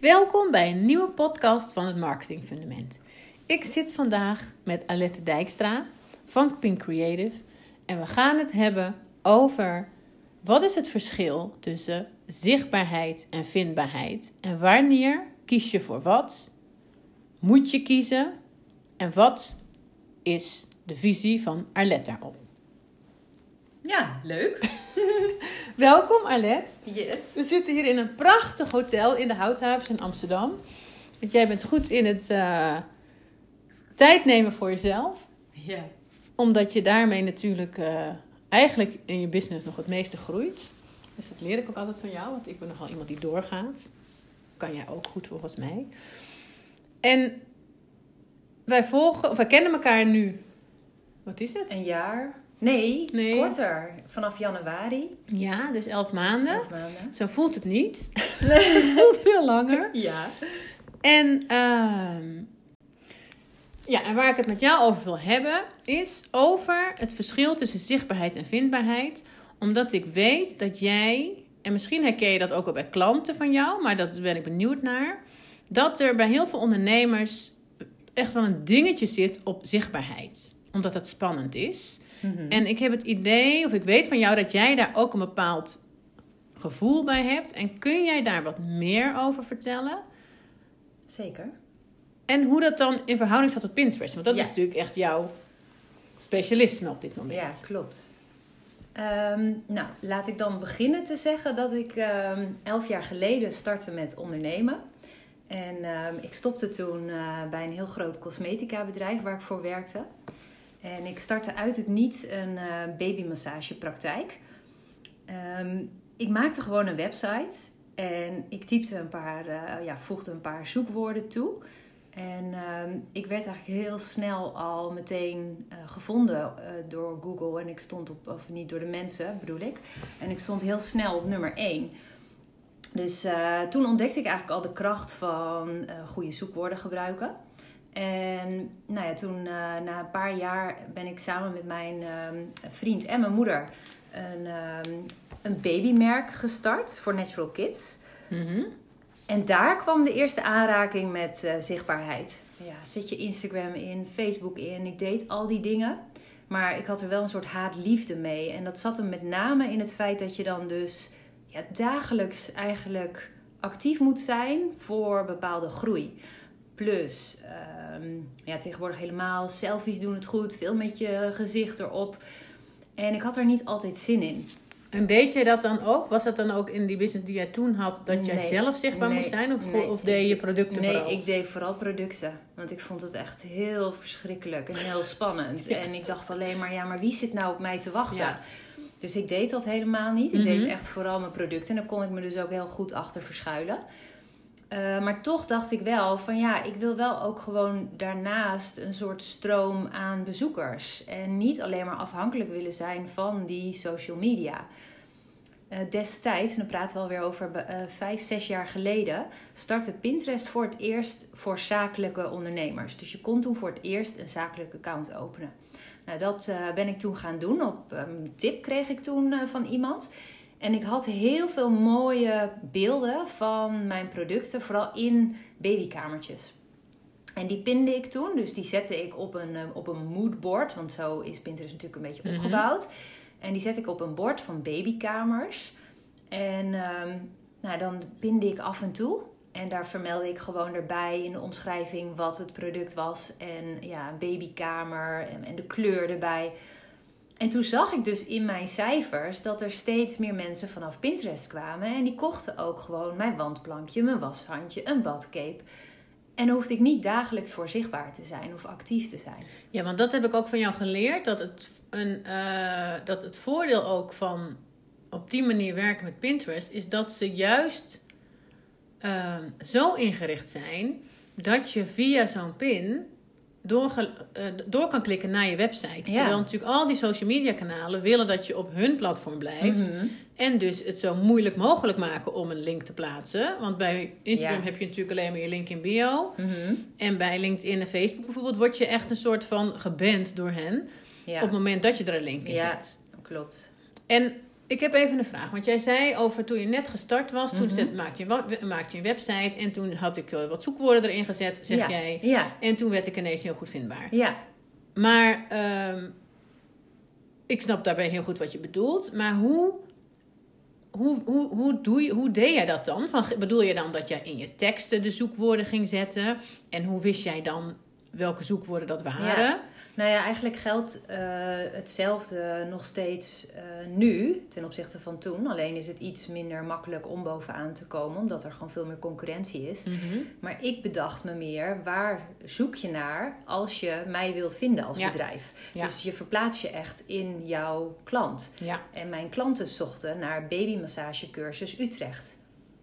Welkom bij een nieuwe podcast van het Marketing Fundament. Ik zit vandaag met Alette Dijkstra van Pink Creative en we gaan het hebben over wat is het verschil tussen zichtbaarheid en vindbaarheid en wanneer kies je voor wat? Moet je kiezen? En wat is de visie van Arlette daarop? Ja, leuk. Welkom Arlette. Yes. We zitten hier in een prachtig hotel in de Houthavens in Amsterdam. Want jij bent goed in het eh, tijd nemen voor jezelf. Ja. Omdat je daarmee natuurlijk eh, eigenlijk in je business nog het meeste groeit. Dus dat leer ik ook altijd van jou, want ik ben nogal iemand die doorgaat. Kan jij ook goed volgens mij. En wij volgen, of wij kennen elkaar nu. Wat is het? Een jaar? Nee, Nee. korter. Vanaf januari. Ja, dus elf maanden. Elf maanden. Zo voelt het niet. het voelt veel langer. Ja. En, ehm, ja, en waar ik het met jou over wil hebben, is over het verschil tussen zichtbaarheid en vindbaarheid. Omdat ik weet dat jij, en misschien herken je dat ook wel bij klanten van jou, maar dat ben ik benieuwd naar. Dat er bij heel veel ondernemers echt wel een dingetje zit op zichtbaarheid. Omdat het spannend is. Mhm. En ik heb het idee, of ik weet van jou, dat jij daar ook een bepaald gevoel bij hebt. En kun jij daar wat meer over vertellen? Zeker. En hoe dat dan in verhouding staat tot Pinterest. Want dat Ja. is natuurlijk echt jouw specialisme op dit Ja, moment. klopt. Ehm, nou, laat ik dan beginnen te zeggen dat ik ehm, elf jaar geleden startte met ondernemen. En ehm, ik stopte toen eh, bij een heel groot cosmetica bedrijf waar ik voor werkte. En ik startte uit het niets een eh babymassagepraktijk. Ehm, ik maakte gewoon een website en ik typte een paar, eh, ja, voegde een paar zoekwoorden toe. En ehm, ik werd eigenlijk heel snel al meteen eh, gevonden door Google. En ik stond op, of niet door de mensen bedoel ik. En ik stond heel snel op nummer 1. Dus toen ontdekte ik eigenlijk al de kracht van goede zoekwoorden gebruiken. En nou ja, toen eh, na een paar jaar ben ik samen met mijn ehm, vriend en mijn moeder een, ehm, een babymerk gestart voor Natural Kids. Mhm. En daar kwam de eerste aanraking met eh, zichtbaarheid. Ja, zet je Instagram in, Facebook in. Ik deed al die dingen. Maar ik had er wel een soort haat-liefde mee. En dat zat hem met name in het feit dat je dan dus ja, dagelijks eigenlijk actief moet zijn voor bepaalde groei. Plus, ehm, ja, tegenwoordig helemaal selfies doen het goed. Veel met je gezicht erop. En ik had er niet altijd zin in. En deed jij dat dan ook? Was dat dan ook in die business die jij toen had, dat jij Nee. zelf zichtbaar Nee. moest zijn? Of, Nee. of deed je producten Nee, vooral? ik deed vooral producten. Want ik vond het echt heel verschrikkelijk en heel spannend. Ja. En ik dacht alleen maar, ja, maar wie zit nou op mij te wachten? Ja. Dus ik deed dat helemaal niet. Ik Mhm. deed echt vooral mijn producten. En daar kon ik me dus ook heel goed achter verschuilen. Eh, maar toch dacht ik wel van ja, ik wil wel ook gewoon daarnaast een soort stroom aan bezoekers. En niet alleen maar afhankelijk willen zijn van die social media. Eh, destijds, en dan praten we alweer over eh, vijf, zes jaar geleden, startte Pinterest voor het eerst voor zakelijke ondernemers. Dus je kon toen voor het eerst een zakelijk account openen. Nou, dat ben ik toen gaan doen. Op een tip kreeg ik toen van iemand. En ik had heel veel mooie beelden van mijn producten, vooral in babykamertjes. En die pinde ik toen, dus die zette ik op een, eh, op een moodboard, want zo is Pinterest natuurlijk een beetje Mhm. opgebouwd. En die zet ik op een bord van babykamers. En ehm, nou, dan pinde ik af en toe. En daar vermeldde ik gewoon erbij in de omschrijving wat het product was. En ja, een babykamer en, en de kleur erbij. En toen zag ik dus in mijn cijfers dat er steeds meer mensen vanaf Pinterest kwamen. En die kochten ook gewoon mijn wandplankje, mijn washandje, een badcape. En dan hoefde ik niet dagelijks voor zichtbaar te zijn of actief te zijn. Ja, want dat heb ik ook van jou geleerd. Dat het, een, eh, dat het voordeel ook van op die manier werken met Pinterest... is dat ze juist ehm, zo ingericht zijn... dat je via zo'n pin door, door kan klikken naar je website. Ja. Terwijl natuurlijk al die social media kanalen willen dat je op hun platform blijft. En dus het zo moeilijk mogelijk maken om een link te plaatsen. Want bij Instagram Ja. heb je natuurlijk alleen maar je link in bio. Mhm. En bij LinkedIn en Facebook bijvoorbeeld word je echt een soort van geband door hen. Ja. Op het moment dat je er een link in Ja. zet. Klopt. En Ik heb even een vraag. Want jij zei over toen je net gestart was, toen zet, maakte, je, maakte je een website en toen had ik eh, wat zoekwoorden erin gezet, zeg ja. jij. Ja, En toen werd ik ineens heel goed vindbaar. ja. Maar ehm, ik snap daarbij heel goed wat je bedoelt. Maar hoe, hoe, hoe, hoe, doe je, hoe deed jij dat dan? Van, bedoel je dan dat jij in je teksten de zoekwoorden ging zetten? En hoe wist jij dan welke zoekwoorden dat waren? Ja. Nou ja, eigenlijk geldt eh, hetzelfde nog steeds eh, nu ten opzichte van toen. Alleen is het iets minder makkelijk om bovenaan te komen, omdat er gewoon veel meer concurrentie is. Mhm. Maar ik bedacht me meer, waar zoek je naar als je mij wilt vinden als Ja. bedrijf? Ja. Dus je verplaatst je echt in jouw klant. En mijn klanten zochten naar babymassagecursus Utrecht.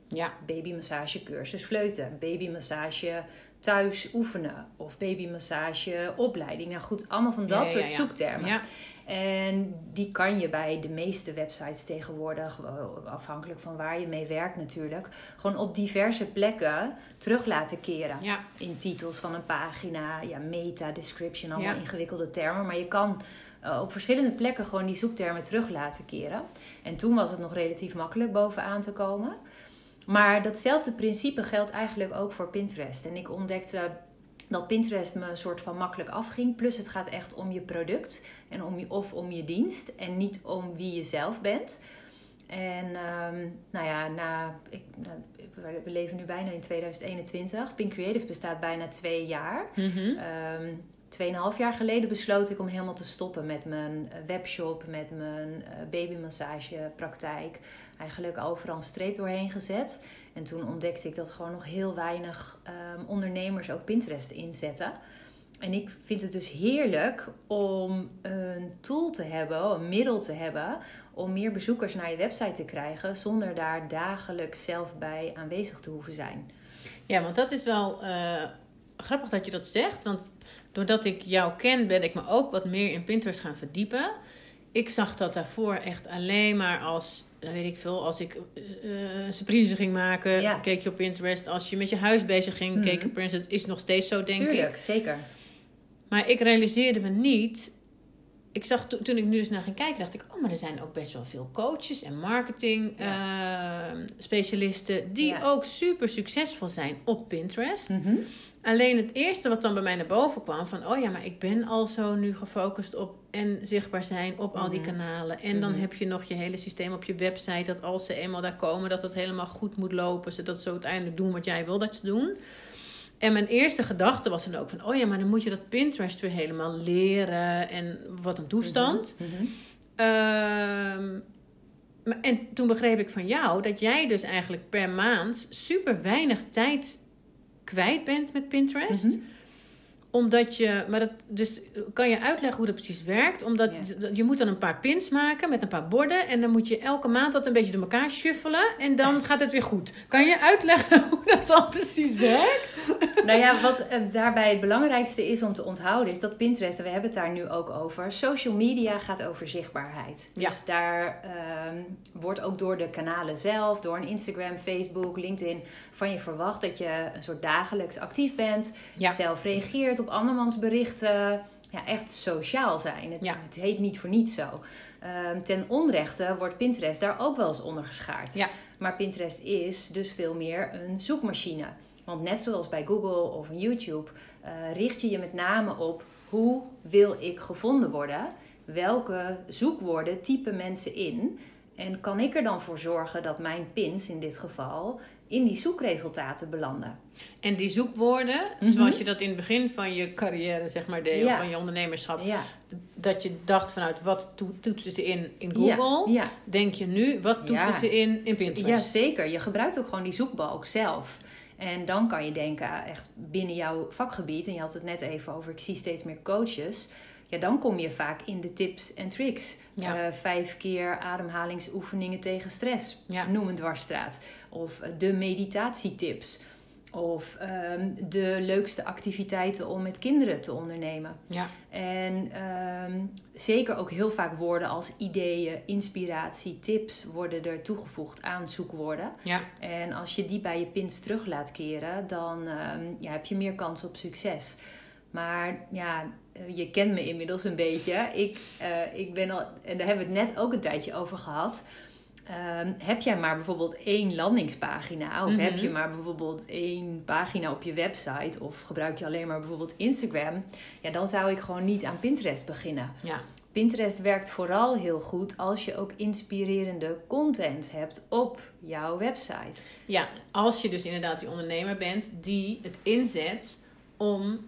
ja, babymassagecursus fleuten, babymassage thuis oefenen of babymassage opleiding. Nou goed, allemaal van dat Ja, soort ja. zoektermen. En die kan je bij de meeste websites tegenwoordig, eh, afhankelijk van waar je mee werkt natuurlijk, gewoon op diverse plekken terug laten keren. ja. In titels van een pagina, ja, meta, description, allemaal Ja. ingewikkelde termen. Maar je kan eh, op verschillende plekken gewoon die zoektermen terug laten keren. En toen was het nog relatief makkelijk bovenaan te komen. Maar datzelfde principe geldt eigenlijk ook voor Pinterest. En ik ontdekte dat Pinterest me een soort van makkelijk afging. Plus het gaat echt om je product en om je, of om je dienst en niet om wie je zelf bent. En ehm, nou ja, na, ik, nou, we- leven nu bijna in 2021. Pink Creative bestaat bijna twee jaar. Mhm. Ehm Tweeënhalf jaar geleden besloot ik om helemaal te stoppen met mijn webshop, met mijn eh, babymassagepraktijk. Eigenlijk overal een streep doorheen gezet. En toen ontdekte ik dat gewoon nog heel weinig ehm, ondernemers ook Pinterest inzetten. En ik vind het dus heerlijk om een tool te hebben, een middel te hebben, om meer bezoekers naar je website te krijgen, zonder daar dagelijks zelf bij aanwezig te hoeven zijn. Ja, want dat is wel eh, grappig dat je dat zegt. Want doordat ik jou ken, ben ik me ook wat meer in Pinterest gaan verdiepen. Ik zag dat daarvoor echt alleen maar als, eh, weet ik veel, als ik eh, surprise ging maken, Ja. keek je op Pinterest. Als je met je huis bezig ging, Mhm. keek je op Pinterest. Is nog steeds zo, denk ik. Tuurlijk, zeker. Maar ik realiseerde me niet. Ik zag to- toen ik nu eens naar ging kijken, dacht ik: oh, maar er zijn ook best wel veel coaches en marketing eh, specialisten die Ja. ook super succesvol zijn op Pinterest. Mhm. Alleen het eerste wat dan bij mij naar boven kwam: van oh ja, maar ik ben al zo nu gefocust op en zichtbaar zijn op al die Mhm. kanalen. En dan Mhm. heb je nog je hele systeem op je website dat als ze eenmaal daar komen, dat het helemaal goed moet lopen, zodat ze uiteindelijk doen wat jij wil dat ze doen. En mijn eerste gedachte was dan ook van, oh ja, maar dan moet je dat Pinterest weer helemaal leren en wat een toestand. Mhm. Ehm, en toen begreep ik van jou dat jij dus eigenlijk per maand super weinig tijd kwijt bent met Pinterest. Mhm. Omdat je, maar dat, dus kan je uitleggen hoe dat precies werkt? Omdat Ja. je moet dan een paar pins maken met een paar borden. En dan moet je elke maand dat een beetje door elkaar shuffelen. En dan gaat het weer goed. Kan je uitleggen hoe dat dan precies werkt? Nou ja, wat eh, daarbij het belangrijkste is om te onthouden, is dat Pinterest, en we hebben het daar nu ook over, social media gaat over zichtbaarheid. Ja. Dus daar ehm, wordt ook door de kanalen zelf, door een Instagram, Facebook, LinkedIn, van je verwacht dat je een soort dagelijks actief bent, Ja. zelf reageert op andermans berichten. Ja, echt sociaal zijn. Het, Ja. het heet niet voor niets zo. Ehm, ten onrechte wordt Pinterest daar ook wel eens onder geschaard. Ja. Maar Pinterest is dus veel meer een zoekmachine. Want net zoals bij Google of YouTube, eh, richt je je met name op hoe wil ik gevonden worden? Welke zoekwoorden typen mensen in? En kan ik er dan voor zorgen dat mijn pins in dit geval in die zoekresultaten belanden? En die zoekwoorden, Mhm. zoals je dat in het begin van je carrière, zeg maar, deed, of van je ondernemerschap, Ja, dat je dacht vanuit wat to- toetsen ze in in Google, Ja, denk je nu, wat toetsen ze in in Pinterest? Ja, zeker. Je gebruikt ook gewoon die zoekbalk zelf. En dan kan je denken, echt binnen jouw vakgebied, en je had het net even over, ik zie steeds meer coaches. Ja, dan kom je vaak in de tips en tricks. Ja. Eh, vijf keer ademhalingsoefeningen tegen stress. Ja. Noem een dwarsstraat. Of eh, de meditatietips. Of ehm, de leukste activiteiten om met kinderen te ondernemen. Ja. En ehm, zeker ook heel vaak woorden als ideeën, inspiratie, tips worden er toegevoegd aan zoekwoorden. Ja. En als je die bij je pins terug laat keren, dan ehm, ja, heb je meer kans op succes. Maar ja, je kent me inmiddels een beetje. Ik, uh, ik ben al, en daar hebben we het net ook een tijdje over gehad. Ehm, heb jij maar bijvoorbeeld één landingspagina, of Mhm. heb je maar bijvoorbeeld één pagina op je website, of gebruik je alleen maar bijvoorbeeld Instagram, ja, dan zou ik gewoon niet aan Pinterest beginnen. Ja. Pinterest werkt vooral heel goed als je ook inspirerende content hebt op jouw website. ja, als je dus inderdaad die ondernemer bent die het inzet om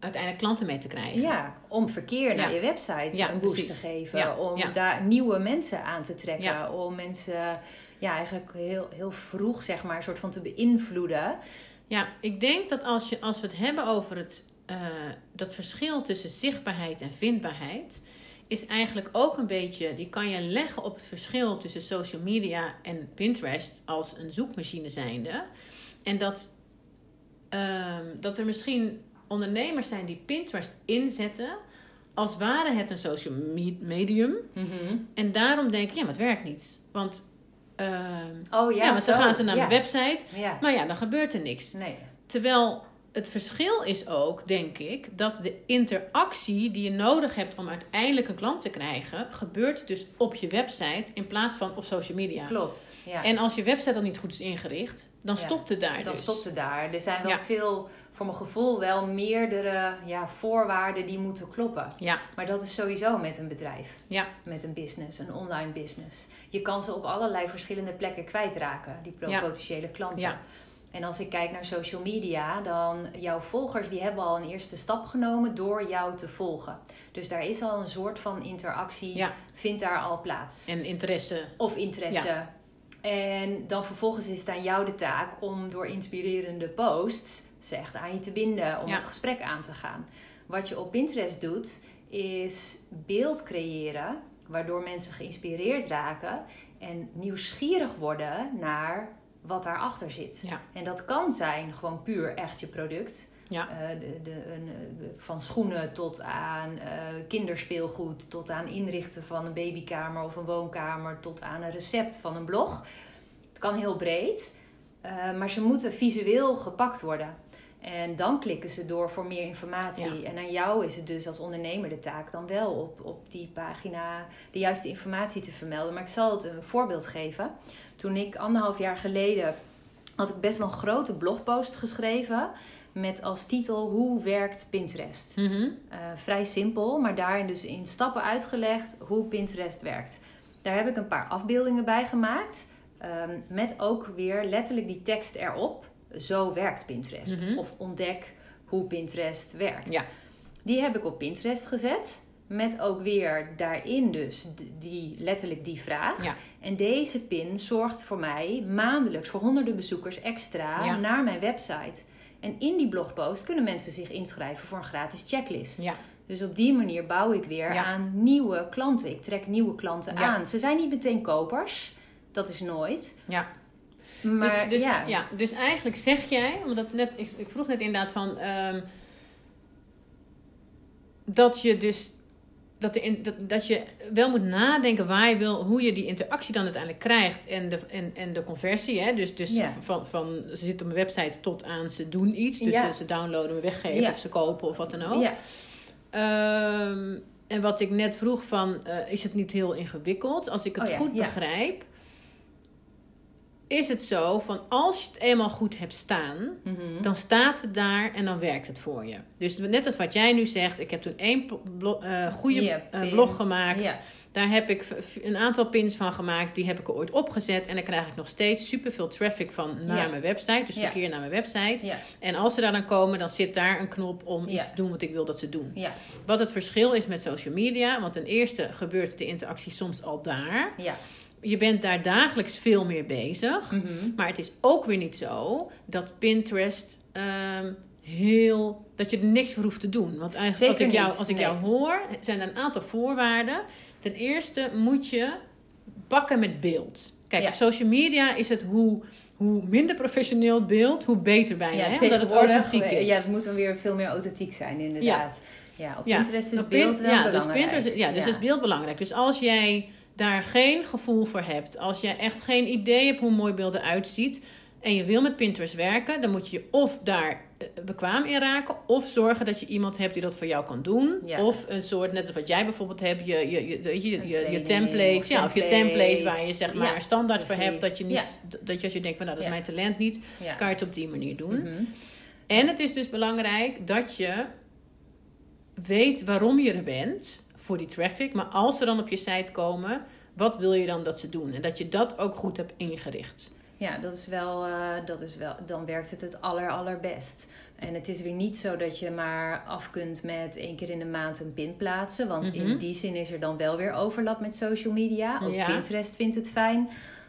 uiteindelijk klanten mee te krijgen. Ja, om verkeer naar Ja. je website Ja, een boost precies. te geven. Ja, Om daar nieuwe mensen aan te trekken. Om mensen ja, eigenlijk heel, heel vroeg zeg maar, een soort van te beïnvloeden. Ja, ik denk dat als, je, als we het hebben over het, eh, dat verschil tussen zichtbaarheid en vindbaarheid, is eigenlijk ook een beetje, die kan je leggen op het verschil tussen social media en Pinterest als een zoekmachine zijnde. En dat, ehm, dat er misschien ondernemers zijn die Pinterest inzetten als ware het een social me- medium. En daarom denken, ja, maar het werkt niet. Want, ehm, Oh ja, ja, want dan zo. gaan ze naar ja. mijn website, Ja, maar ja, dan gebeurt er niks. nee. Terwijl het verschil is ook, denk ik, dat de interactie die je nodig hebt om uiteindelijk een klant te krijgen, gebeurt dus op je website in plaats van op social media. Klopt. Ja. En als je website dan niet goed is ingericht, dan Ja, stopt het daar dan dus. stopt het daar. Er zijn wel Ja. veel, voor mijn gevoel, wel meerdere ja, voorwaarden die moeten kloppen. Ja, Maar dat is sowieso met een bedrijf. ja, met een business, een online business. Je kan ze op allerlei verschillende plekken kwijtraken, die potentiële klanten. Ja. En als ik kijk naar social media, dan jouw volgers die hebben al een eerste stap genomen door jou te volgen. Dus daar is al een soort van interactie, ja. vindt daar al plaats. En interesse. Of interesse. En dan vervolgens is het aan jou de taak om door inspirerende posts ze echt aan je te binden, om Ja. het gesprek aan te gaan. Wat je op Pinterest doet, is beeld creëren, waardoor mensen geïnspireerd raken en nieuwsgierig worden naar wat daarachter zit. Ja. En dat kan zijn gewoon puur echt je product. Ja. Eh, de, eh, van schoenen tot aan eh, kinderspeelgoed, tot aan inrichten van een babykamer of een woonkamer, tot aan een recept van een blog. Het kan heel breed, eh, maar ze moeten visueel gepakt worden. En dan klikken ze door voor meer informatie. Ja. En aan jou is het dus als ondernemer de taak dan wel op, op die pagina de juiste informatie te vermelden. Maar ik zal het een voorbeeld geven. Toen ik anderhalf jaar geleden had ik best wel een grote blogpost geschreven. Met als titel Hoe werkt Pinterest? Mhm. Eh, vrij simpel, maar daarin dus in stappen uitgelegd hoe Pinterest werkt. Daar heb ik een paar afbeeldingen bij gemaakt. ehm, met ook weer letterlijk die tekst erop. Zo werkt Pinterest. Mhm. Of ontdek hoe Pinterest werkt. Ja. Die heb ik op Pinterest gezet. Met ook weer daarin dus die, letterlijk die vraag. Ja. En deze pin zorgt voor mij maandelijks voor honderden bezoekers extra Ja. naar mijn website. En in die blogpost kunnen mensen zich inschrijven voor een gratis checklist. Ja. Dus op die manier bouw ik weer Ja. aan nieuwe klanten. Ik trek nieuwe klanten Ja. aan. Ze zijn niet meteen kopers. Dat is nooit. Ja. Maar dus, dus, ja. ja. dus eigenlijk zeg jij, omdat net, ik, ik vroeg net inderdaad van ehm, dat je dus dat, de, in- dat, dat je wel moet nadenken waar je wil, hoe je die interactie dan uiteindelijk krijgt en de, en, en de conversie. Hè? Dus, dus Ja. van, van ze zitten op mijn website tot aan ze doen iets. Dus Ja. ze, downloaden, weggeven of ze kopen of wat dan ook. Ja. Ehm, en wat ik net vroeg van, eh, is het niet heel ingewikkeld? Als ik het Oh goed begrijp, is het zo van als je het eenmaal goed hebt staan, Mhm. dan staat het daar en dan werkt het voor je. Dus net als wat jij nu zegt, ik heb toen één eh, goede eh, blog gemaakt. Daar heb ik een aantal pins van gemaakt. Die heb ik er ooit opgezet. En dan krijg ik nog steeds superveel traffic van naar Ja. mijn website. Dus Ja. verkeer naar mijn website. Ja. En als ze daar dan komen, dan zit daar een knop om iets te doen wat ik wil dat ze doen. Wat het verschil is met social media. Want ten eerste gebeurt de interactie soms al daar. Je bent daar dagelijks veel meer bezig. Mhm. Maar het is ook weer niet zo dat Pinterest ehm, heel. dat je er niks voor hoeft te doen. Want Zeker als ik, jou, als ik nee. jou hoor, zijn er een aantal voorwaarden. Ten eerste moet je bakken met beeld. Kijk, Ja. op social media is het hoe, hoe minder professioneel het beeld, hoe beter bijna. hè? Omdat het authentiek is. Ja, het moet dan weer veel meer authentiek zijn, inderdaad. Ja, op Ja, Pinterest is op beeld ja, dus belangrijk. Pinterest, ja, dus is beeld belangrijk. Dus als jij daar geen gevoel voor hebt, als jij echt geen idee hebt hoe mooi beeld eruit ziet, en je wil met Pinterest werken, dan moet je je of daar eh, bekwaam in raken, of zorgen dat je iemand hebt die dat voor jou kan doen. Ja. Of een soort, net als wat jij bijvoorbeeld hebt, je, je, je, je, je, je, je templates. of Ja, of je templates. waar je zeg maar Ja, een standaard voor hebt, dat je niet, dat je als je denkt van nou dat is mijn talent niet, kan je het op die manier doen. Mhm. En het is dus belangrijk dat je weet waarom je er bent voor die traffic. Maar als ze dan op je site komen, wat wil je dan dat ze doen? En dat je dat ook goed hebt ingericht. Ja, dat is wel, eh, dat is wel, dan werkt het het aller, allerbest. En het is weer niet zo dat je maar af kunt met één keer in de maand een pin plaatsen. Want Mhm. in die zin is er dan wel weer overlap met social media. Ook Ja. Pinterest vindt het fijn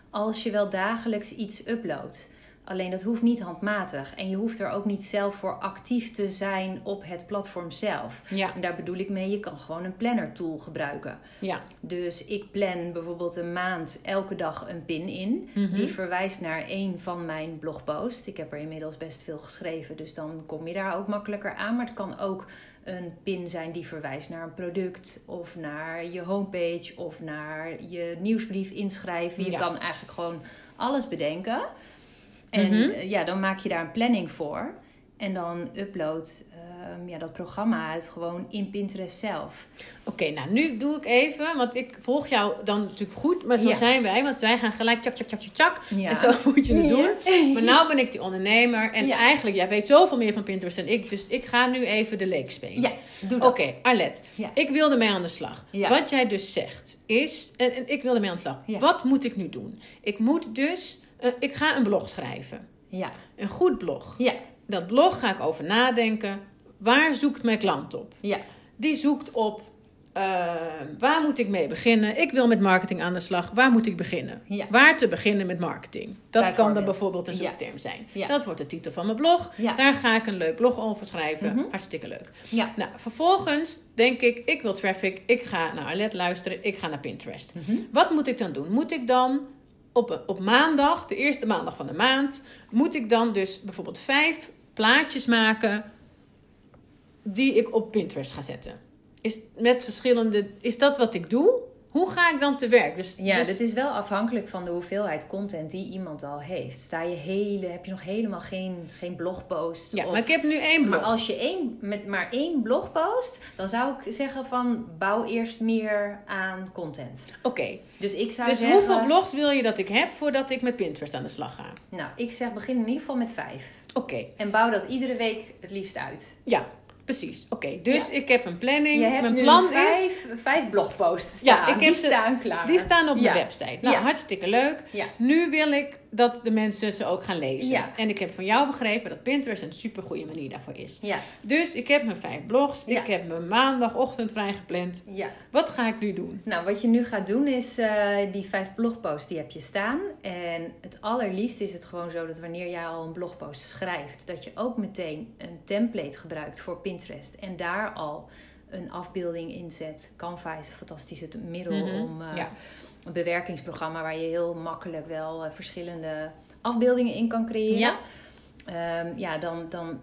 als je wel dagelijks iets uploadt. Alleen dat hoeft niet handmatig. En je hoeft er ook niet zelf voor actief te zijn op het platform zelf. Ja, En daar bedoel ik mee, je kan gewoon een planner tool gebruiken. ja. Dus ik plan bijvoorbeeld een maand elke dag een pin in. Mhm. Die verwijst naar een van mijn blogposts. Ik heb er inmiddels best veel geschreven, dus dan kom je daar ook makkelijker aan. Maar het kan ook een pin zijn die verwijst naar een product of naar je homepage of naar je nieuwsbrief inschrijven. Je Ja. kan eigenlijk gewoon alles bedenken. En Mhm. eh, ja, dan maak je daar een planning voor. En dan upload ehm, ja, dat programma het gewoon in Pinterest zelf. Oké, nou nu doe ik even, want ik volg jou dan natuurlijk goed, maar zo Ja. zijn wij, want wij gaan gelijk tjak, tjak, tjak, tjak, tjak. Ja. En zo moet je het Ja. doen. Maar nou ben ik die ondernemer en eigenlijk, jij weet zoveel meer van Pinterest dan ik, dus ik ga nu even de leek spelen. Ja, doe dat. Oké, Arlet, Ja. ik wil ermee aan de slag. Wat jij dus zegt is, en, en ik wil ermee aan de slag. Wat moet ik nu doen? Ik moet dus, eh, ik ga een blog schrijven. Ja, Een goed blog. ja, Dat blog ga ik over nadenken. Waar zoekt mijn klant op? ja. Die zoekt op, eh, waar moet ik mee beginnen? Ik wil met marketing aan de slag. Waar moet ik beginnen? Ja. Waar te beginnen met marketing? Dat kan dan Bijvoorbeeld. een Ja. zoekterm zijn. Ja. Dat wordt de titel van mijn blog. Daar ga ik een leuk blog over schrijven. Mhm. Hartstikke leuk. Ja. Nou, vervolgens denk ik, ik wil traffic. Ik ga naar Arlet luisteren. Ik ga naar Pinterest. Mhm. Wat moet ik dan doen? Moet ik dan op, op maandag, de eerste maandag van de maand, moet ik dan dus bijvoorbeeld vijf plaatjes maken die ik op Pinterest ga zetten? Is, met verschillende, is dat wat ik doe? Hoe ga ik dan te werk? Dus, Ja, dus- dit is wel afhankelijk van de hoeveelheid content die iemand al heeft. Sta je hele, heb je nog helemaal geen, geen blogpost? ja of- maar ik heb nu één blog. maar als je één, met maar één blogpost, dan zou ik zeggen van bouw eerst meer aan content. Oké, Dus ik zou dus zeggen... hoeveel blogs wil je dat ik heb voordat ik met Pinterest aan de slag ga? Nou, ik zeg begin in ieder geval met vijf. Oké, En bouw dat iedere week het liefst uit. ja, precies. Oké, dus ik heb een planning. Je hebt Mijn plan is... vijf, vijf blogposts Ja, ik heb die staan klaar. Die staan op mijn Ja. website. Nou, Ja. hartstikke leuk. Ja. Nu wil ik dat de mensen ze ook gaan lezen. Ja. En ik heb van jou begrepen dat Pinterest een super goede manier daarvoor is. Ja, Dus ik heb mijn vijf blogs. Ja. Ik heb mijn maandagochtend vrijgepland. ja. Wat ga ik nu doen? Nou, wat je nu gaat doen is eh, die vijf blogposts die heb je staan. En het allerliefst is het gewoon zo dat wanneer jij al een blogpost schrijft, dat je ook meteen een template gebruikt voor Pinterest. En daar al een afbeelding in zet. Canva is een fantastisch middel Mhm, om eh, ja. Een bewerkingsprogramma waar je heel makkelijk wel eh, verschillende afbeeldingen in kan creëren. Ja. Ehm, ja, dan, dan,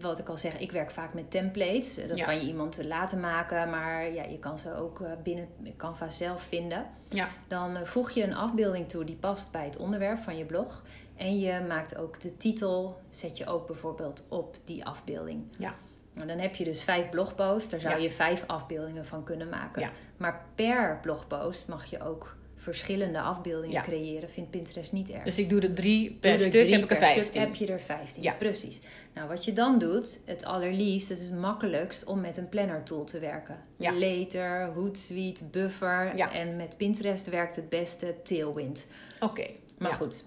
wat ik al zeg, ik werk vaak met templates. Dat Ja. kan je iemand laten maken, maar ja, je kan ze ook eh, binnen Canva zelf vinden. Ja. Dan eh, voeg je een afbeelding toe die past bij het onderwerp van je blog. En je maakt ook de titel, zet je ook bijvoorbeeld op die afbeelding. Ja. Nou, dan heb je dus vijf blogposts, daar zou Ja. je vijf afbeeldingen van kunnen maken. Ja. Maar per blogpost mag je ook verschillende afbeeldingen Ja. creëren. Vindt Pinterest niet erg. Dus ik doe er drie per Doe er stuk, drie heb ik er vijftien. heb je er 15. Ja. Precies. Nou, wat je dan doet, het allerliefst, het is het makkelijkst om met een planner tool te werken. Ja. Later, Hootsuite, Buffer. Ja. En met Pinterest werkt het beste Tailwind. Oké. Maar ja. goed,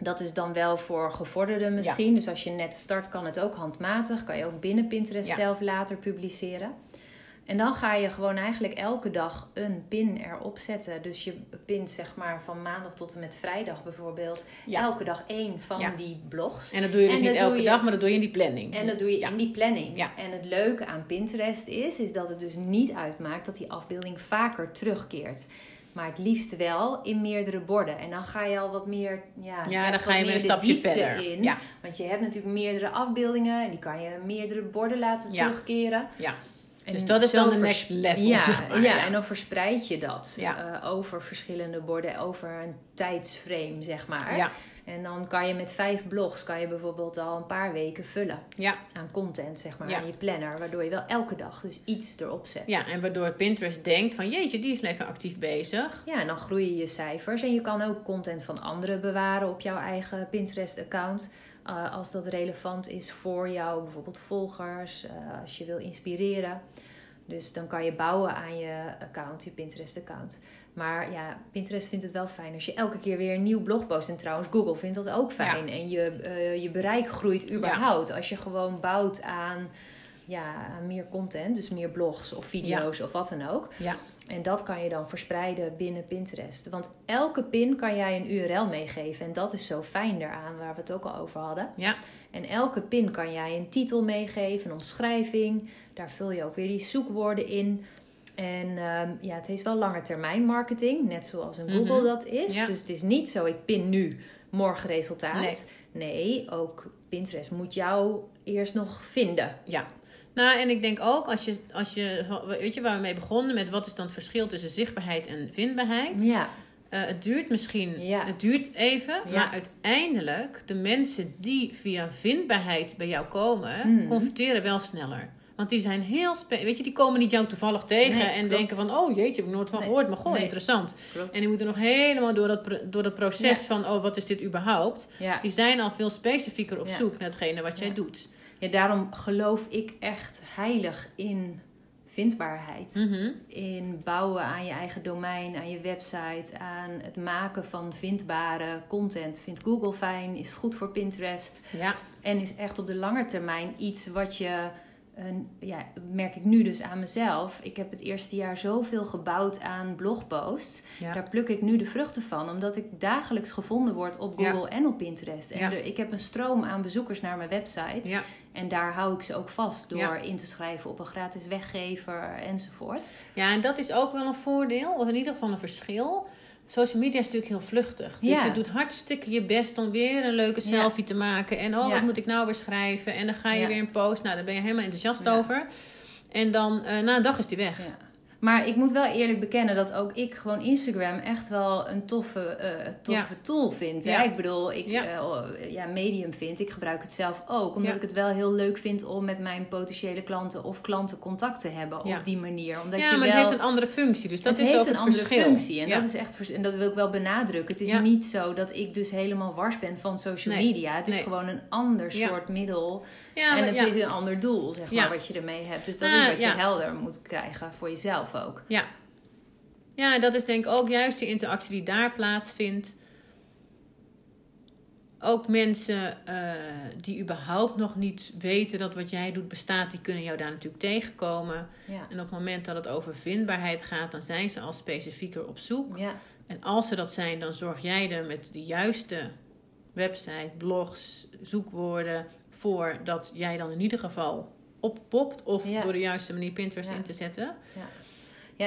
dat is dan wel voor gevorderden misschien. Dus als je net start, kan het ook handmatig. Kan je ook binnen Pinterest Ja. zelf later publiceren. En dan ga je gewoon eigenlijk elke dag een pin erop zetten. Dus je pint zeg maar van maandag tot en met vrijdag bijvoorbeeld. Ja. Elke dag één van Ja. die blogs. En dat doe je dus En niet elke je- dag, maar dat doe je in die planning. En dat doe je Ja. in die planning. En het leuke aan Pinterest is, is dat het dus niet uitmaakt dat die afbeelding vaker terugkeert. Maar het liefst wel in meerdere borden. En dan ga je al wat meer. Ja, Ja, dan ga je weer een stapje verder. In. Ja. Want je hebt natuurlijk meerdere afbeeldingen en die kan je meerdere borden laten Ja. terugkeren. Ja. En Dus dat is dan de next level, Ja, zeg maar, ja, ja. en dan verspreid je dat eh, over verschillende borden, over een tijdsframe, zeg maar. Ja. En dan kan je met vijf blogs kan je bijvoorbeeld al een paar weken vullen Ja. aan content, zeg maar, Ja. aan je planner. Waardoor je wel elke dag dus iets erop zet. ja, en waardoor Pinterest denkt van jeetje, die is lekker actief bezig. Ja, en dan groeien je cijfers. En je kan ook content van anderen bewaren op jouw eigen Pinterest-account. eh, als dat relevant is voor jou, bijvoorbeeld volgers, eh, als je wil inspireren. Dus dan kan je bouwen aan je account, je Pinterest-account. Maar ja, Pinterest vindt het wel fijn als je elke keer weer een nieuw blog post. En trouwens, Google vindt dat ook fijn. En je, eh, je bereik groeit überhaupt. Als je gewoon bouwt aan, ja, aan meer content, dus meer blogs of video's of wat dan ook. Ja. En dat kan je dan verspreiden binnen Pinterest. Want elke pin kan jij een URL meegeven. En dat is zo fijn daaraan, waar we het ook al over hadden. Ja. En elke pin kan jij een titel meegeven, een omschrijving. Daar vul je ook weer die zoekwoorden in. En ehm, ja, het is wel lange termijn marketing, net zoals een Google Mhm. dat is. Ja. Dus het is niet zo, ik pin nu, morgen resultaat. Nee. nee, ook Pinterest moet jou eerst nog vinden. Ja. Nou, en ik denk ook als je, als je, weet je waar we mee begonnen met wat is dan het verschil tussen zichtbaarheid en vindbaarheid? Ja, Eh, het duurt misschien, Ja. het duurt even, Ja. maar uiteindelijk de mensen die via vindbaarheid bij jou komen, Mhm. converteren wel sneller. Want die zijn heel weet je, die komen niet jou toevallig tegen Nee, en klopt. denken van, oh jeetje, heb ik nooit van Nee. gehoord, maar goh, Nee. interessant. klopt. En die moeten nog helemaal door dat, door dat proces Ja. van, oh, wat is dit überhaupt? Ja. Die zijn al veel specifieker op Ja. zoek naar hetgene wat jij doet. ja, daarom geloof ik echt heilig in vindbaarheid. Mhm. in bouwen aan je eigen domein, aan je website, aan het maken van vindbare content. Vindt Google fijn, is goed voor Pinterest Ja, en is echt op de lange termijn iets wat je, ja, merk ik nu dus aan mezelf. Ik heb het eerste jaar zoveel gebouwd aan blogposts. ja. Daar pluk ik nu de vruchten van, omdat ik dagelijks gevonden word op Ja. Google en op Pinterest. En Ja. ik heb een stroom aan bezoekers naar mijn website. En daar hou ik ze ook vast door in te schrijven op een gratis weggever enzovoort. Ja, en dat is ook wel een voordeel, of in ieder geval een verschil. Social media is natuurlijk heel vluchtig. Dus Ja. je doet hartstikke je best om weer een leuke Ja. selfie te maken. En oh, Ja. wat moet ik nou weer schrijven? En dan ga je weer een post. Nou, daar ben je helemaal enthousiast over. En dan eh, na een dag is die weg. Ja. Maar ik moet wel eerlijk bekennen dat ook ik gewoon Instagram echt wel een toffe, eh, toffe tool vind. Ja. Ik bedoel, ik Ja. ja. ja, medium vind. Ik gebruik het zelf ook. Omdat ik het wel heel leuk vind om met mijn potentiële klanten of klanten contact te hebben op die manier. Omdat ja, je maar wel... het heeft een andere functie. Dus dat het is heeft ook een het andere verschil. functie. En, dat is echt, vers- en dat wil ik wel benadrukken. Het is niet zo dat ik dus helemaal wars ben van social Nee. media. Het is Nee. gewoon een ander soort middel. en het is een ander doel, zeg maar, wat je ermee hebt. Dus dat is wat je helder moet krijgen voor jezelf ook. Ja. ja, dat is denk ik ook juist die interactie die daar plaatsvindt. Ook mensen eh, die überhaupt nog niet weten dat wat jij doet bestaat, die kunnen jou daar natuurlijk tegenkomen. Ja. En op het moment dat het over vindbaarheid gaat, dan zijn ze al specifieker op zoek. Ja. En als ze dat zijn, dan zorg jij er met de juiste website, blogs, zoekwoorden voor dat jij dan in ieder geval oppopt. Of Ja. door de juiste manier Pinterest in te zetten. Ja,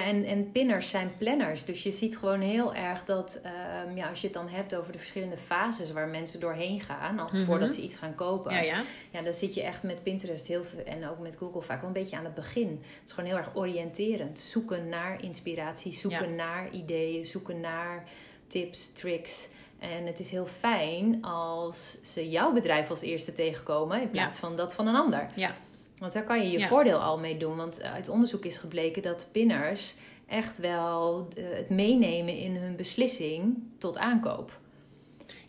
en, en pinners zijn planners. Dus je ziet gewoon heel erg dat ehm, ja, als je het dan hebt over de verschillende fases waar mensen doorheen gaan, als Mhm. voordat ze iets gaan kopen. Ja, ja. Ja, dan zit je echt met Pinterest heel veel, en ook met Google vaak wel een beetje aan het begin. Het is gewoon heel erg oriënterend. Zoeken naar inspiratie, zoeken Ja. naar ideeën, zoeken naar tips, tricks. En het is heel fijn als ze jouw bedrijf als eerste tegenkomen in plaats van dat van een ander. Ja. Want daar kan je je Ja. voordeel al mee doen. Want uit onderzoek is gebleken dat pinners echt wel eh, het meenemen in hun beslissing tot aankoop.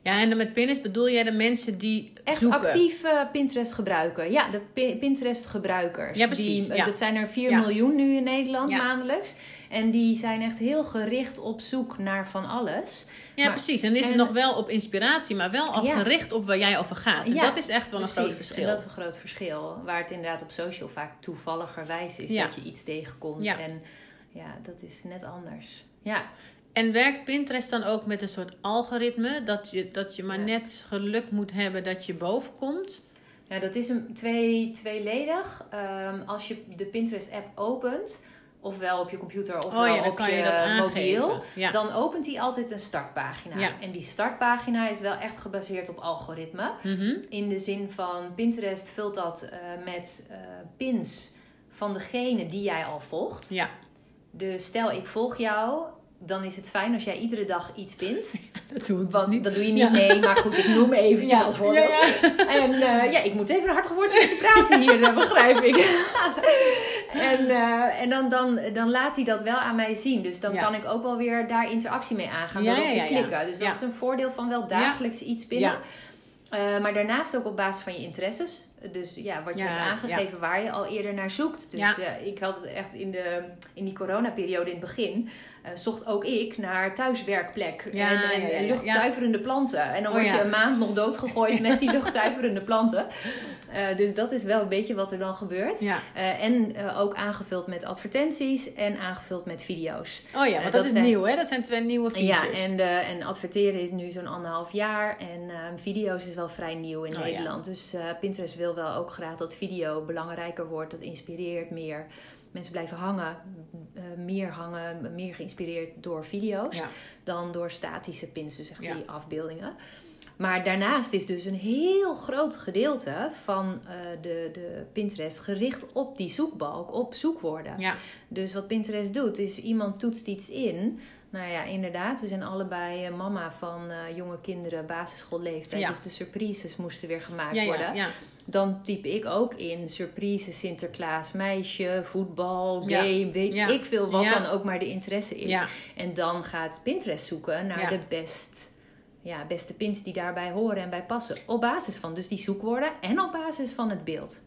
Ja, en dan met pinners bedoel jij de mensen die Echt zoeken. actief eh, Pinterest gebruiken. Ja, de Pi- Pinterest gebruikers. Ja, precies, Die, ja. Dat zijn er 4 Ja. miljoen nu in Nederland Ja. maandelijks. En die zijn echt heel gericht op zoek naar van alles. Ja, Maar- precies. En is het nog wel op inspiratie, maar wel al Ja. gericht op waar jij over gaat. En Ja, dat is echt wel een groot verschil. En dat is een groot verschil. Waar het inderdaad op social vaak toevalligerwijs is Ja. dat je iets tegenkomt. Ja. En ja, dat is net anders. Ja, En werkt Pinterest dan ook met een soort algoritme? Dat je, dat je maar net geluk moet hebben dat je boven komt? Ja, dat is een twee, tweeledig. Ehm, als je de Pinterest-app opent, ofwel op je computer ofwel oh ja, dan op je, mobiel, Ja. dan opent hij altijd een startpagina. Ja. En die startpagina is wel echt gebaseerd op algoritme. Mhm. In de zin van Pinterest vult dat eh, met eh, pins van degene die jij al volgt. ja. Dus stel ik volg jou dan is het fijn als jij iedere dag iets pint. Dat doe ik dus Want niet. dat doe je niet Ja. mee, maar goed, ik noem eventjes Ja. als voorbeeld. Ja, ja. En eh, ja, ik moet even een hard woordje je praten hier, begrijp ik. en eh, en dan, dan, dan laat hij dat wel aan mij zien. Dus dan Ja. kan ik ook wel weer daar interactie mee aangaan Ja, door op te klikken. Dus dat is een voordeel van wel dagelijks iets binnen. Ja. Eh, maar daarnaast ook op basis van je interesses. Dus ja, wat je Ja, hebt aangegeven waar je al eerder naar zoekt. Dus Ja. eh, ik had het echt in, de, in die coronaperiode in het begin... eh, zocht ook ik naar thuiswerkplek Ja, en, en ja, ja, ja. luchtzuiverende planten. En dan Oh, word je ja. een maand nog doodgegooid met die luchtzuiverende planten. Eh, dus dat is wel een beetje wat er dan gebeurt. Ja. Eh, en ook aangevuld met advertenties en aangevuld met video's. Oh ja, want dat dat is zijn- nieuw, hè? Dat zijn twee nieuwe Ja, features. en, de, en adverteren is nu zo'n anderhalf jaar. En eh, video's is wel vrij nieuw in Oh, ja. Nederland. Dus Pinterest wil wel ook graag dat video belangrijker wordt. Dat inspireert meer. Mensen blijven hangen, eh, meer hangen, meer geïnspireerd door video's Ja. dan door statische pins, dus echt Ja. die afbeeldingen. Maar daarnaast is dus een heel groot gedeelte van eh, de, de Pinterest gericht op die zoekbalk, op zoekwoorden. Ja. Dus wat Pinterest doet, is iemand toetst iets in. Nou ja, inderdaad, we zijn allebei eh, mama van eh, jonge kinderen, basisschoolleeftijd. Ja. Dus de surprises moesten weer gemaakt Ja, worden. ja. Dan typ ik ook in surprise, Sinterklaas, meisje, voetbal, game, weet ik veel wat dan ook maar de interesse is. En dan gaat Pinterest zoeken naar de best, ja, beste pins die daarbij horen en bij passen. Op basis van dus die zoekwoorden en op basis van het beeld.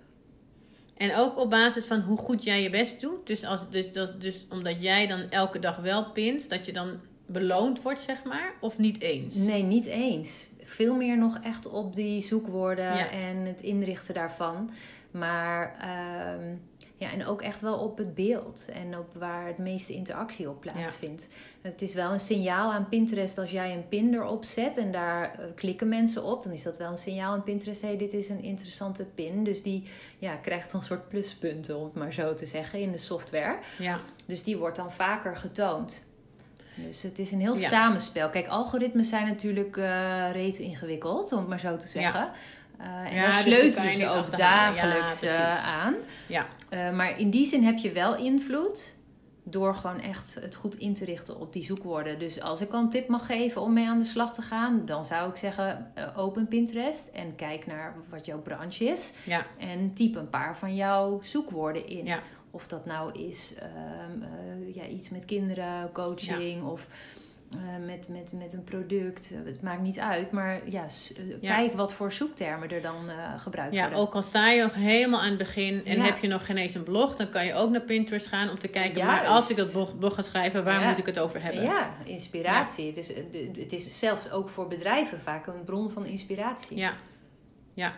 En ook op basis van hoe goed jij je best doet. Dus, als, dus, dus, dus omdat jij dan elke dag wel pint, dat je dan beloond wordt, zeg maar? Of niet eens? Nee, niet eens. Veel meer nog echt op die zoekwoorden Ja. en het inrichten daarvan. Maar ehm, ja, en ook echt wel op het beeld en op waar het meeste interactie op plaatsvindt. Het is wel een signaal aan Pinterest als jij een pin erop zet en daar eh, klikken mensen op. Dan is dat wel een signaal aan Pinterest. Hé, hey, dit is een interessante pin. Dus die ja, krijgt dan een soort pluspunten, om het maar zo te zeggen, in de software. Ja. Dus die wordt dan vaker getoond. Dus het is een heel Ja. samenspel. Kijk, algoritmes zijn natuurlijk eh reet ingewikkeld, om het maar zo te zeggen. Eh, en Ja, daar dus sleutelen ze niet ook. Ja, dagelijks eh, aan. Ja. Eh, maar in die zin heb je wel invloed door gewoon echt het goed in te richten op die zoekwoorden. Dus als ik al een tip mag geven om mee aan de slag te gaan, dan zou ik zeggen: open Pinterest en kijk naar wat jouw branche is. Ja. En type een paar van jouw zoekwoorden in. Ja. Of dat nou is ehm, eh, ja, iets met kinderen, coaching of eh, met, met, met een product. Eh, Het maakt niet uit. Maar ja, eh, Ja. kijk wat voor zoektermen er dan eh, gebruikt Ja, worden. ook al sta je nog helemaal aan het begin en Ja. heb je nog geen eens een blog, dan kan je ook naar Pinterest gaan om te kijken. Maar Juist. als ik dat blog, blog ga schrijven, waar Ja. moet ik het over hebben? Ja, inspiratie. Het, is, het is zelfs ook voor bedrijven vaak een bron van inspiratie. Ja. ja.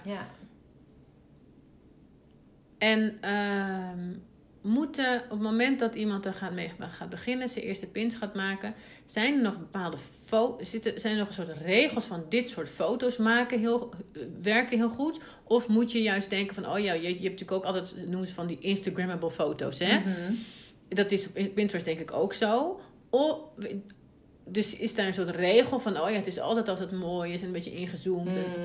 En ehm, moeten op het moment dat iemand er gaat, mee gaat beginnen, zijn eerste pins gaat maken, zijn er nog bepaalde zitten, zijn er nog een soort regels van dit soort foto's maken heel, eh, werken heel goed? Of moet je juist denken van, oh ja, je, je hebt natuurlijk ook altijd, noemen ze van die Instagrammable foto's, hè? Mhm. Dat is op Pinterest denk ik ook zo. O, dus is daar een soort regel van, oh ja, het is altijd als het mooi is en een beetje ingezoomd. en- Mhm.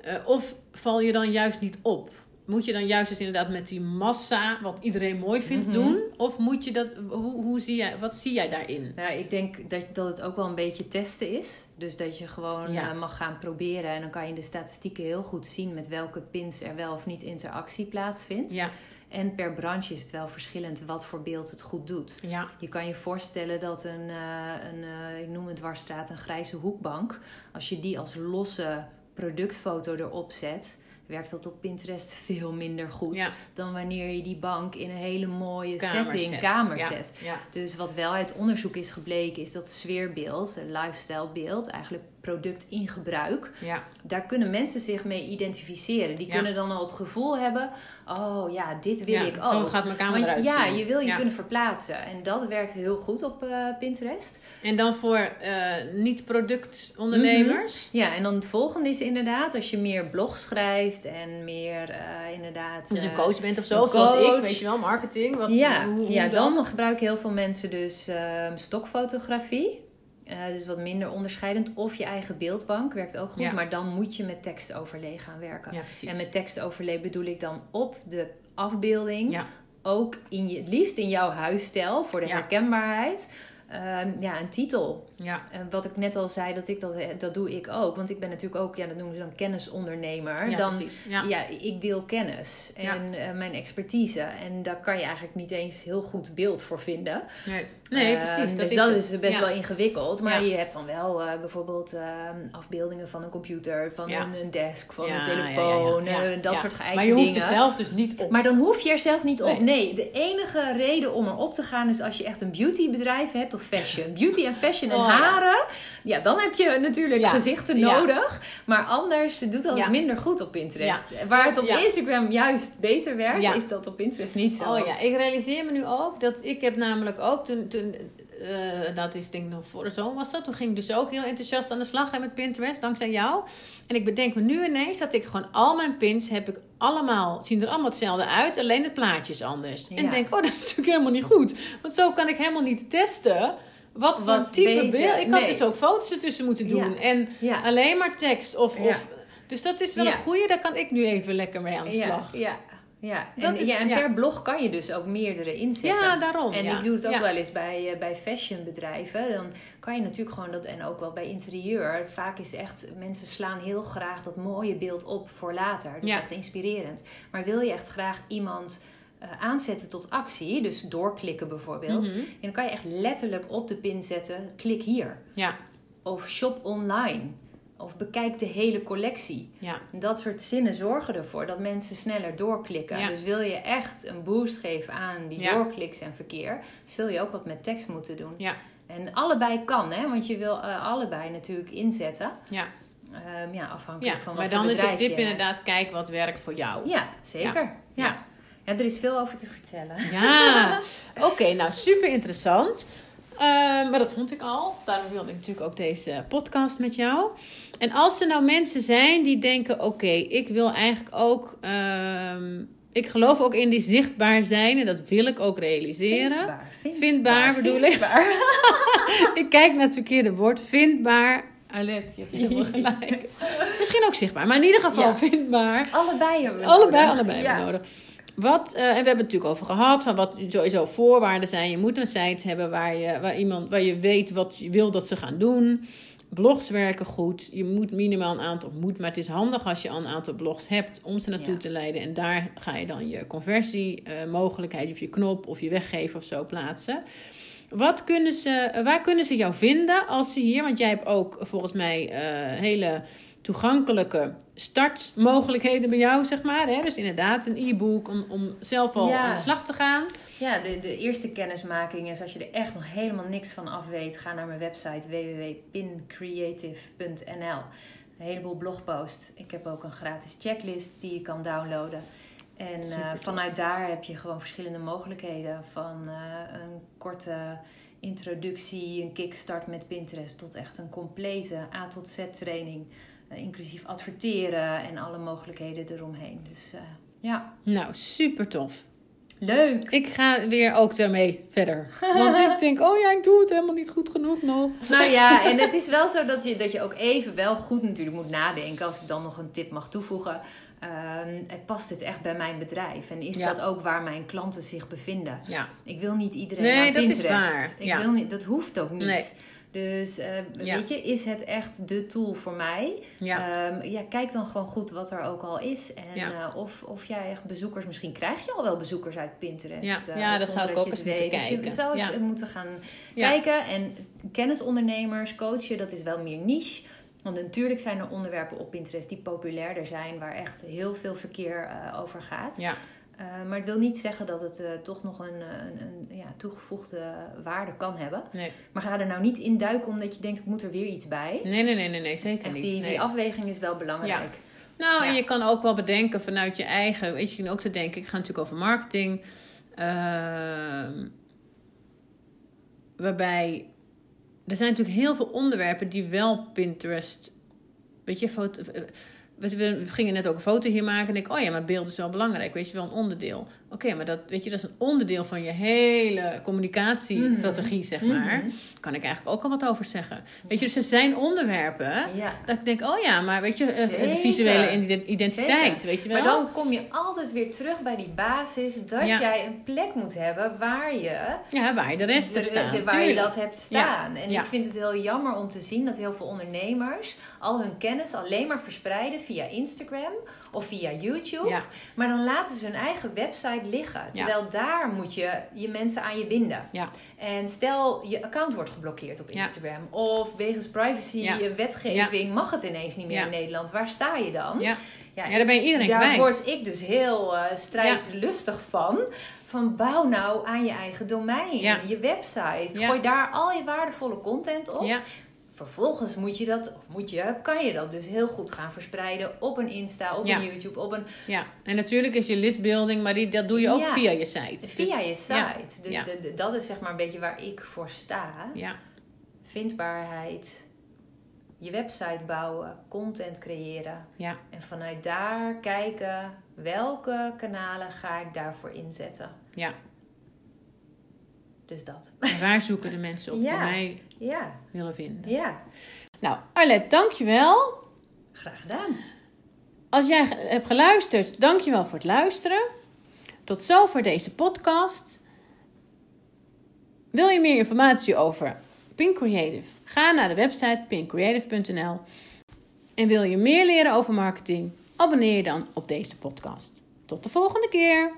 eh, of val je dan juist niet op? Moet je dan juist dus inderdaad met die massa, wat iedereen mooi vindt, Mhm. doen? Of moet je dat, hoe, hoe zie jij, wat zie jij daarin? Ja, ik denk dat, dat het ook wel een beetje testen is. Dus dat je gewoon Ja. eh, mag gaan proberen. En dan kan je in de statistieken heel goed zien met welke pins er wel of niet interactie plaatsvindt. Ja, En per branche is het wel verschillend wat voor beeld het goed doet. ja, Je kan je voorstellen dat een, eh, een eh, ik noem het dwarsstraat, een grijze hoekbank. Als je die als losse productfoto erop zet, werkt dat op Pinterest veel minder goed. ja. Dan wanneer je die bank in een hele mooie Kamer setting, kamer Ja, zet. Ja, Dus wat wel uit onderzoek is gebleken, is dat sfeerbeeld, een lifestyle beeld, eigenlijk product in gebruik. ja, Daar kunnen mensen zich mee identificeren. Die Ja. kunnen dan al het gevoel hebben: oh ja, dit wil ja. ik ook. Zo gaat mijn kamer Want eruit ja, je wil je kunnen verplaatsen. En dat werkt heel goed op eh, Pinterest. En dan voor eh, niet-productondernemers? Ja, en dan het volgende is inderdaad als je meer blogs schrijft en meer eh, inderdaad. Eh, een coach bent of zo, zoals ik, weet je wel, marketing. Wat, ja, hoe, hoe ja dan? dan gebruiken heel veel mensen dus ehm, stokfotografie. Eh, dus wat minder onderscheidend. Of je eigen beeldbank werkt ook goed. Ja. Maar dan moet je met tekstoverlay gaan werken. Ja. En met tekstoverlay bedoel ik dan op de afbeelding. Ja. Ook in je, het liefst in jouw huisstijl voor de herkenbaarheid. ehm, ja, een titel. Ja. En wat ik net al zei, dat, ik dat, dat doe ik ook. Want ik ben natuurlijk ook, ja, dat noemen ze dan kennisondernemer. Ja, dan, precies. Ja. ja. ik deel kennis en eh, mijn expertise. En daar kan je eigenlijk niet eens heel goed beeld voor vinden. Nee, nee Ehm, precies. Dat dus is dat het. is best wel ingewikkeld. Maar je hebt dan wel eh, bijvoorbeeld ehm, afbeeldingen van een computer, van een, een desk, van een telefoon, eh, dat Ja. soort geëikte Maar je hoeft dingen. er zelf dus niet op. Maar dan hoef je er zelf niet op. Nee. Nee, de enige reden om erop te gaan is als je echt een beautybedrijf hebt of fashion. Beauty en fashion en Oh. Haren. Ja, dan heb je natuurlijk Ja. gezichten nodig. Maar anders doet dat Ja. minder goed op Pinterest. Waar het op. Instagram juist beter werkt, is dat op Pinterest niet zo. Oh ja, ik realiseer me nu ook dat ik heb namelijk ook toen, toen eh, dat is denk ik nog voor de zomer was dat. Toen ging ik dus ook heel enthousiast aan de slag hè, met Pinterest, dankzij jou. En ik bedenk me nu ineens dat ik gewoon al mijn pins heb ik allemaal, zien er allemaal hetzelfde uit, alleen het plaatje is anders. En Ja. denk, oh dat is natuurlijk helemaal niet goed. Want zo kan ik helemaal niet testen wat voor Wat type beeld. Ik had Nee. dus ook foto's ertussen moeten doen. Ja. En Ja. alleen maar tekst of... Of dus dat is wel een goeie, daar kan ik nu even lekker mee aan de slag. Ja, ja, ja. Dat en, is- ja, en ja. per blog kan je dus ook meerdere inzetten. Ja, daarom. En ja. ik doe het ook wel eens bij, eh, bij fashionbedrijven. Dan kan je natuurlijk gewoon dat, en ook wel bij interieur. Vaak is echt, mensen slaan heel graag dat mooie beeld op voor later. Dus echt inspirerend. Maar wil je echt graag iemand eh, aanzetten tot actie, dus doorklikken bijvoorbeeld. Mhm. En dan kan je echt letterlijk op de pin zetten, klik hier. Ja, Of shop online. Of bekijk de hele collectie. ja. Dat soort zinnen zorgen ervoor dat mensen sneller doorklikken. Ja. Dus wil je echt een boost geven aan die Ja. doorkliks en verkeer, zul je ook wat met tekst moeten doen. Ja. En allebei kan, hè? want je wil eh, allebei natuurlijk inzetten. Ja. Ehm, ja, afhankelijk Ja, van wat maar dan is de tip hebt. inderdaad, kijk wat werkt voor jou. Ja, zeker. Ja. Ja. Er is veel over te vertellen. Ja, oké, nou super interessant. Ehm, maar dat vond ik al. Daarom wilde ik natuurlijk ook deze podcast met jou. En als er nou mensen zijn die denken: oké, ik wil eigenlijk ook. ehm, ik geloof ook in die zichtbaar zijn en dat wil ik ook realiseren. Vindbaar. Vindbaar, Vindbaar bedoel ik. ik kijk naar het verkeerde woord. Vindbaar. Alet, je hebt helemaal gelijk. Misschien ook zichtbaar, maar in ieder geval Ja. vindbaar. Allebei hebben we Allebei, nodig. allebei Ja. hebben we nodig. Wat, eh, en we hebben het natuurlijk over gehad, van wat sowieso voorwaarden zijn. Je moet een site hebben waar je, waar iemand, waar je weet wat je wil dat ze gaan doen. Blogs werken goed. Je moet minimaal een aantal, moet, maar het is handig als je al een aantal blogs hebt om ze naartoe Ja. te leiden. En daar ga je dan je conversiemogelijkheid mogelijkheid of je knop of je weggever of zo plaatsen. Wat kunnen ze, waar kunnen ze jou vinden als ze hier, want jij hebt ook volgens mij eh, hele toegankelijke startmogelijkheden bij jou, zeg maar. Hè? Dus inderdaad een e-book om, om zelf al Ja. aan de slag te gaan. Ja, de, de eerste kennismaking is als je er echt nog helemaal niks van af weet, ga naar mijn website www.pincreative.nl. Een heleboel blogposts. Ik heb ook een gratis checklist die je kan downloaden. En eh, vanuit daar heb je gewoon verschillende mogelijkheden. Van eh, een korte introductie, een kickstart met Pinterest, tot echt een complete A tot Z training. Eh, inclusief adverteren en alle mogelijkheden eromheen. Dus eh, ja, Nou, super tof. leuk! Ik ga weer ook daarmee verder. Want ik denk, oh ja, ik doe het helemaal niet goed genoeg nog. Nou ja, en het is wel zo dat je, dat je ook even wel goed natuurlijk moet nadenken. Als ik dan nog een tip mag toevoegen. Ehm, past dit echt bij mijn bedrijf? En is Ja. dat ook waar mijn klanten zich bevinden? Ja, Ik wil niet iedereen Nee, naar dat is waar. Ik Ja. wil niet, dat hoeft ook niet. Nee. Dus Ja. weet je, is het echt de tool voor mij? ja. Ehm, ja, kijk dan gewoon goed wat er ook al is. En Ja. eh, of, of jij echt bezoekers, misschien krijg je al wel bezoekers uit Pinterest. Ja. eh, Ja, dat zou ik ook eens moeten weet. Dus je kijken. zou eens moeten gaan kijken. En kennisondernemers, coachen, dat is wel meer niche. Want natuurlijk zijn er onderwerpen op Pinterest die populairder zijn, waar echt heel veel verkeer eh, over gaat. ja. Eh, maar het wil niet zeggen dat het eh, toch nog een, eh, een, een ja, toegevoegde waarde kan hebben. Nee. Maar ga er nou niet in duiken omdat je denkt, ik moet er weer iets bij. Nee, nee, nee, nee, nee, zeker Echt niet. die, Nee. die afweging is wel belangrijk. Nou, en Ja. je kan ook wel bedenken vanuit je eigen. Weet je, je kan ook te denken, ik ga natuurlijk over marketing. ehm, waarbij er zijn natuurlijk heel veel onderwerpen die wel Pinterest. Weet je, foto, we, gingen net ook een foto hier maken. En ik, oh ja, maar beeld is wel belangrijk. Weet je wel, een onderdeel. Oké, maar dat, weet je, dat is een onderdeel van je hele communicatiestrategie, zeg maar. Mhm. Kan ik eigenlijk ook al wat over zeggen. Weet je, dus er zijn onderwerpen. Ja. Dat ik denk, oh ja, maar weet je, eh, de Zeker. visuele ident- identiteit, Zeker. weet je wel? Maar dan kom je altijd weer terug bij die basis dat Ja. jij een plek moet hebben waar je, Ja, waar je de rest hebt staan. de- waar je dat hebt staan. En ik vind het heel jammer om te zien dat heel veel ondernemers al hun kennis alleen maar verspreiden via Instagram of via YouTube. Ja. Maar dan laten ze hun eigen website liggen. Terwijl daar moet je je mensen aan je binden. Ja. En stel je account wordt geblokkeerd op. Instagram. Of wegens privacy Ja. eh, wetgeving mag het ineens niet meer in Nederland. Waar sta je dan? Ja. ja, daar ben je iedereen daar word ik dus heel eh, strijdlustig van. Van bouw nou aan je eigen domein, Ja. je website. Ja. Gooi daar al je waardevolle content op. Ja, Vervolgens moet je dat, of moet je, kan je dat dus heel goed gaan verspreiden op een Insta, op Ja. een YouTube, op een, ja, en natuurlijk is je listbuilding, maar die, dat doe je ook Ja. via je site. via Dus- je site. Dus Ja. de- de- dat is zeg maar een beetje waar ik voor sta. Ja, Vindbaarheid, je website bouwen, content creëren. ja, En vanuit daar kijken welke kanalen ga ik daarvoor inzetten. ja. Dus dat. En waar zoeken de mensen op die Ja. mij Ja, willen vinden? ja. Nou, Arlette, dankjewel. Graag gedaan. Als jij hebt geluisterd, dankjewel voor het luisteren. Tot zover deze podcast. Wil je meer informatie over Pink Creative? Ga naar de website pinkcreative.nl. En wil je meer leren over marketing? Abonneer je dan op deze podcast. Tot de volgende keer.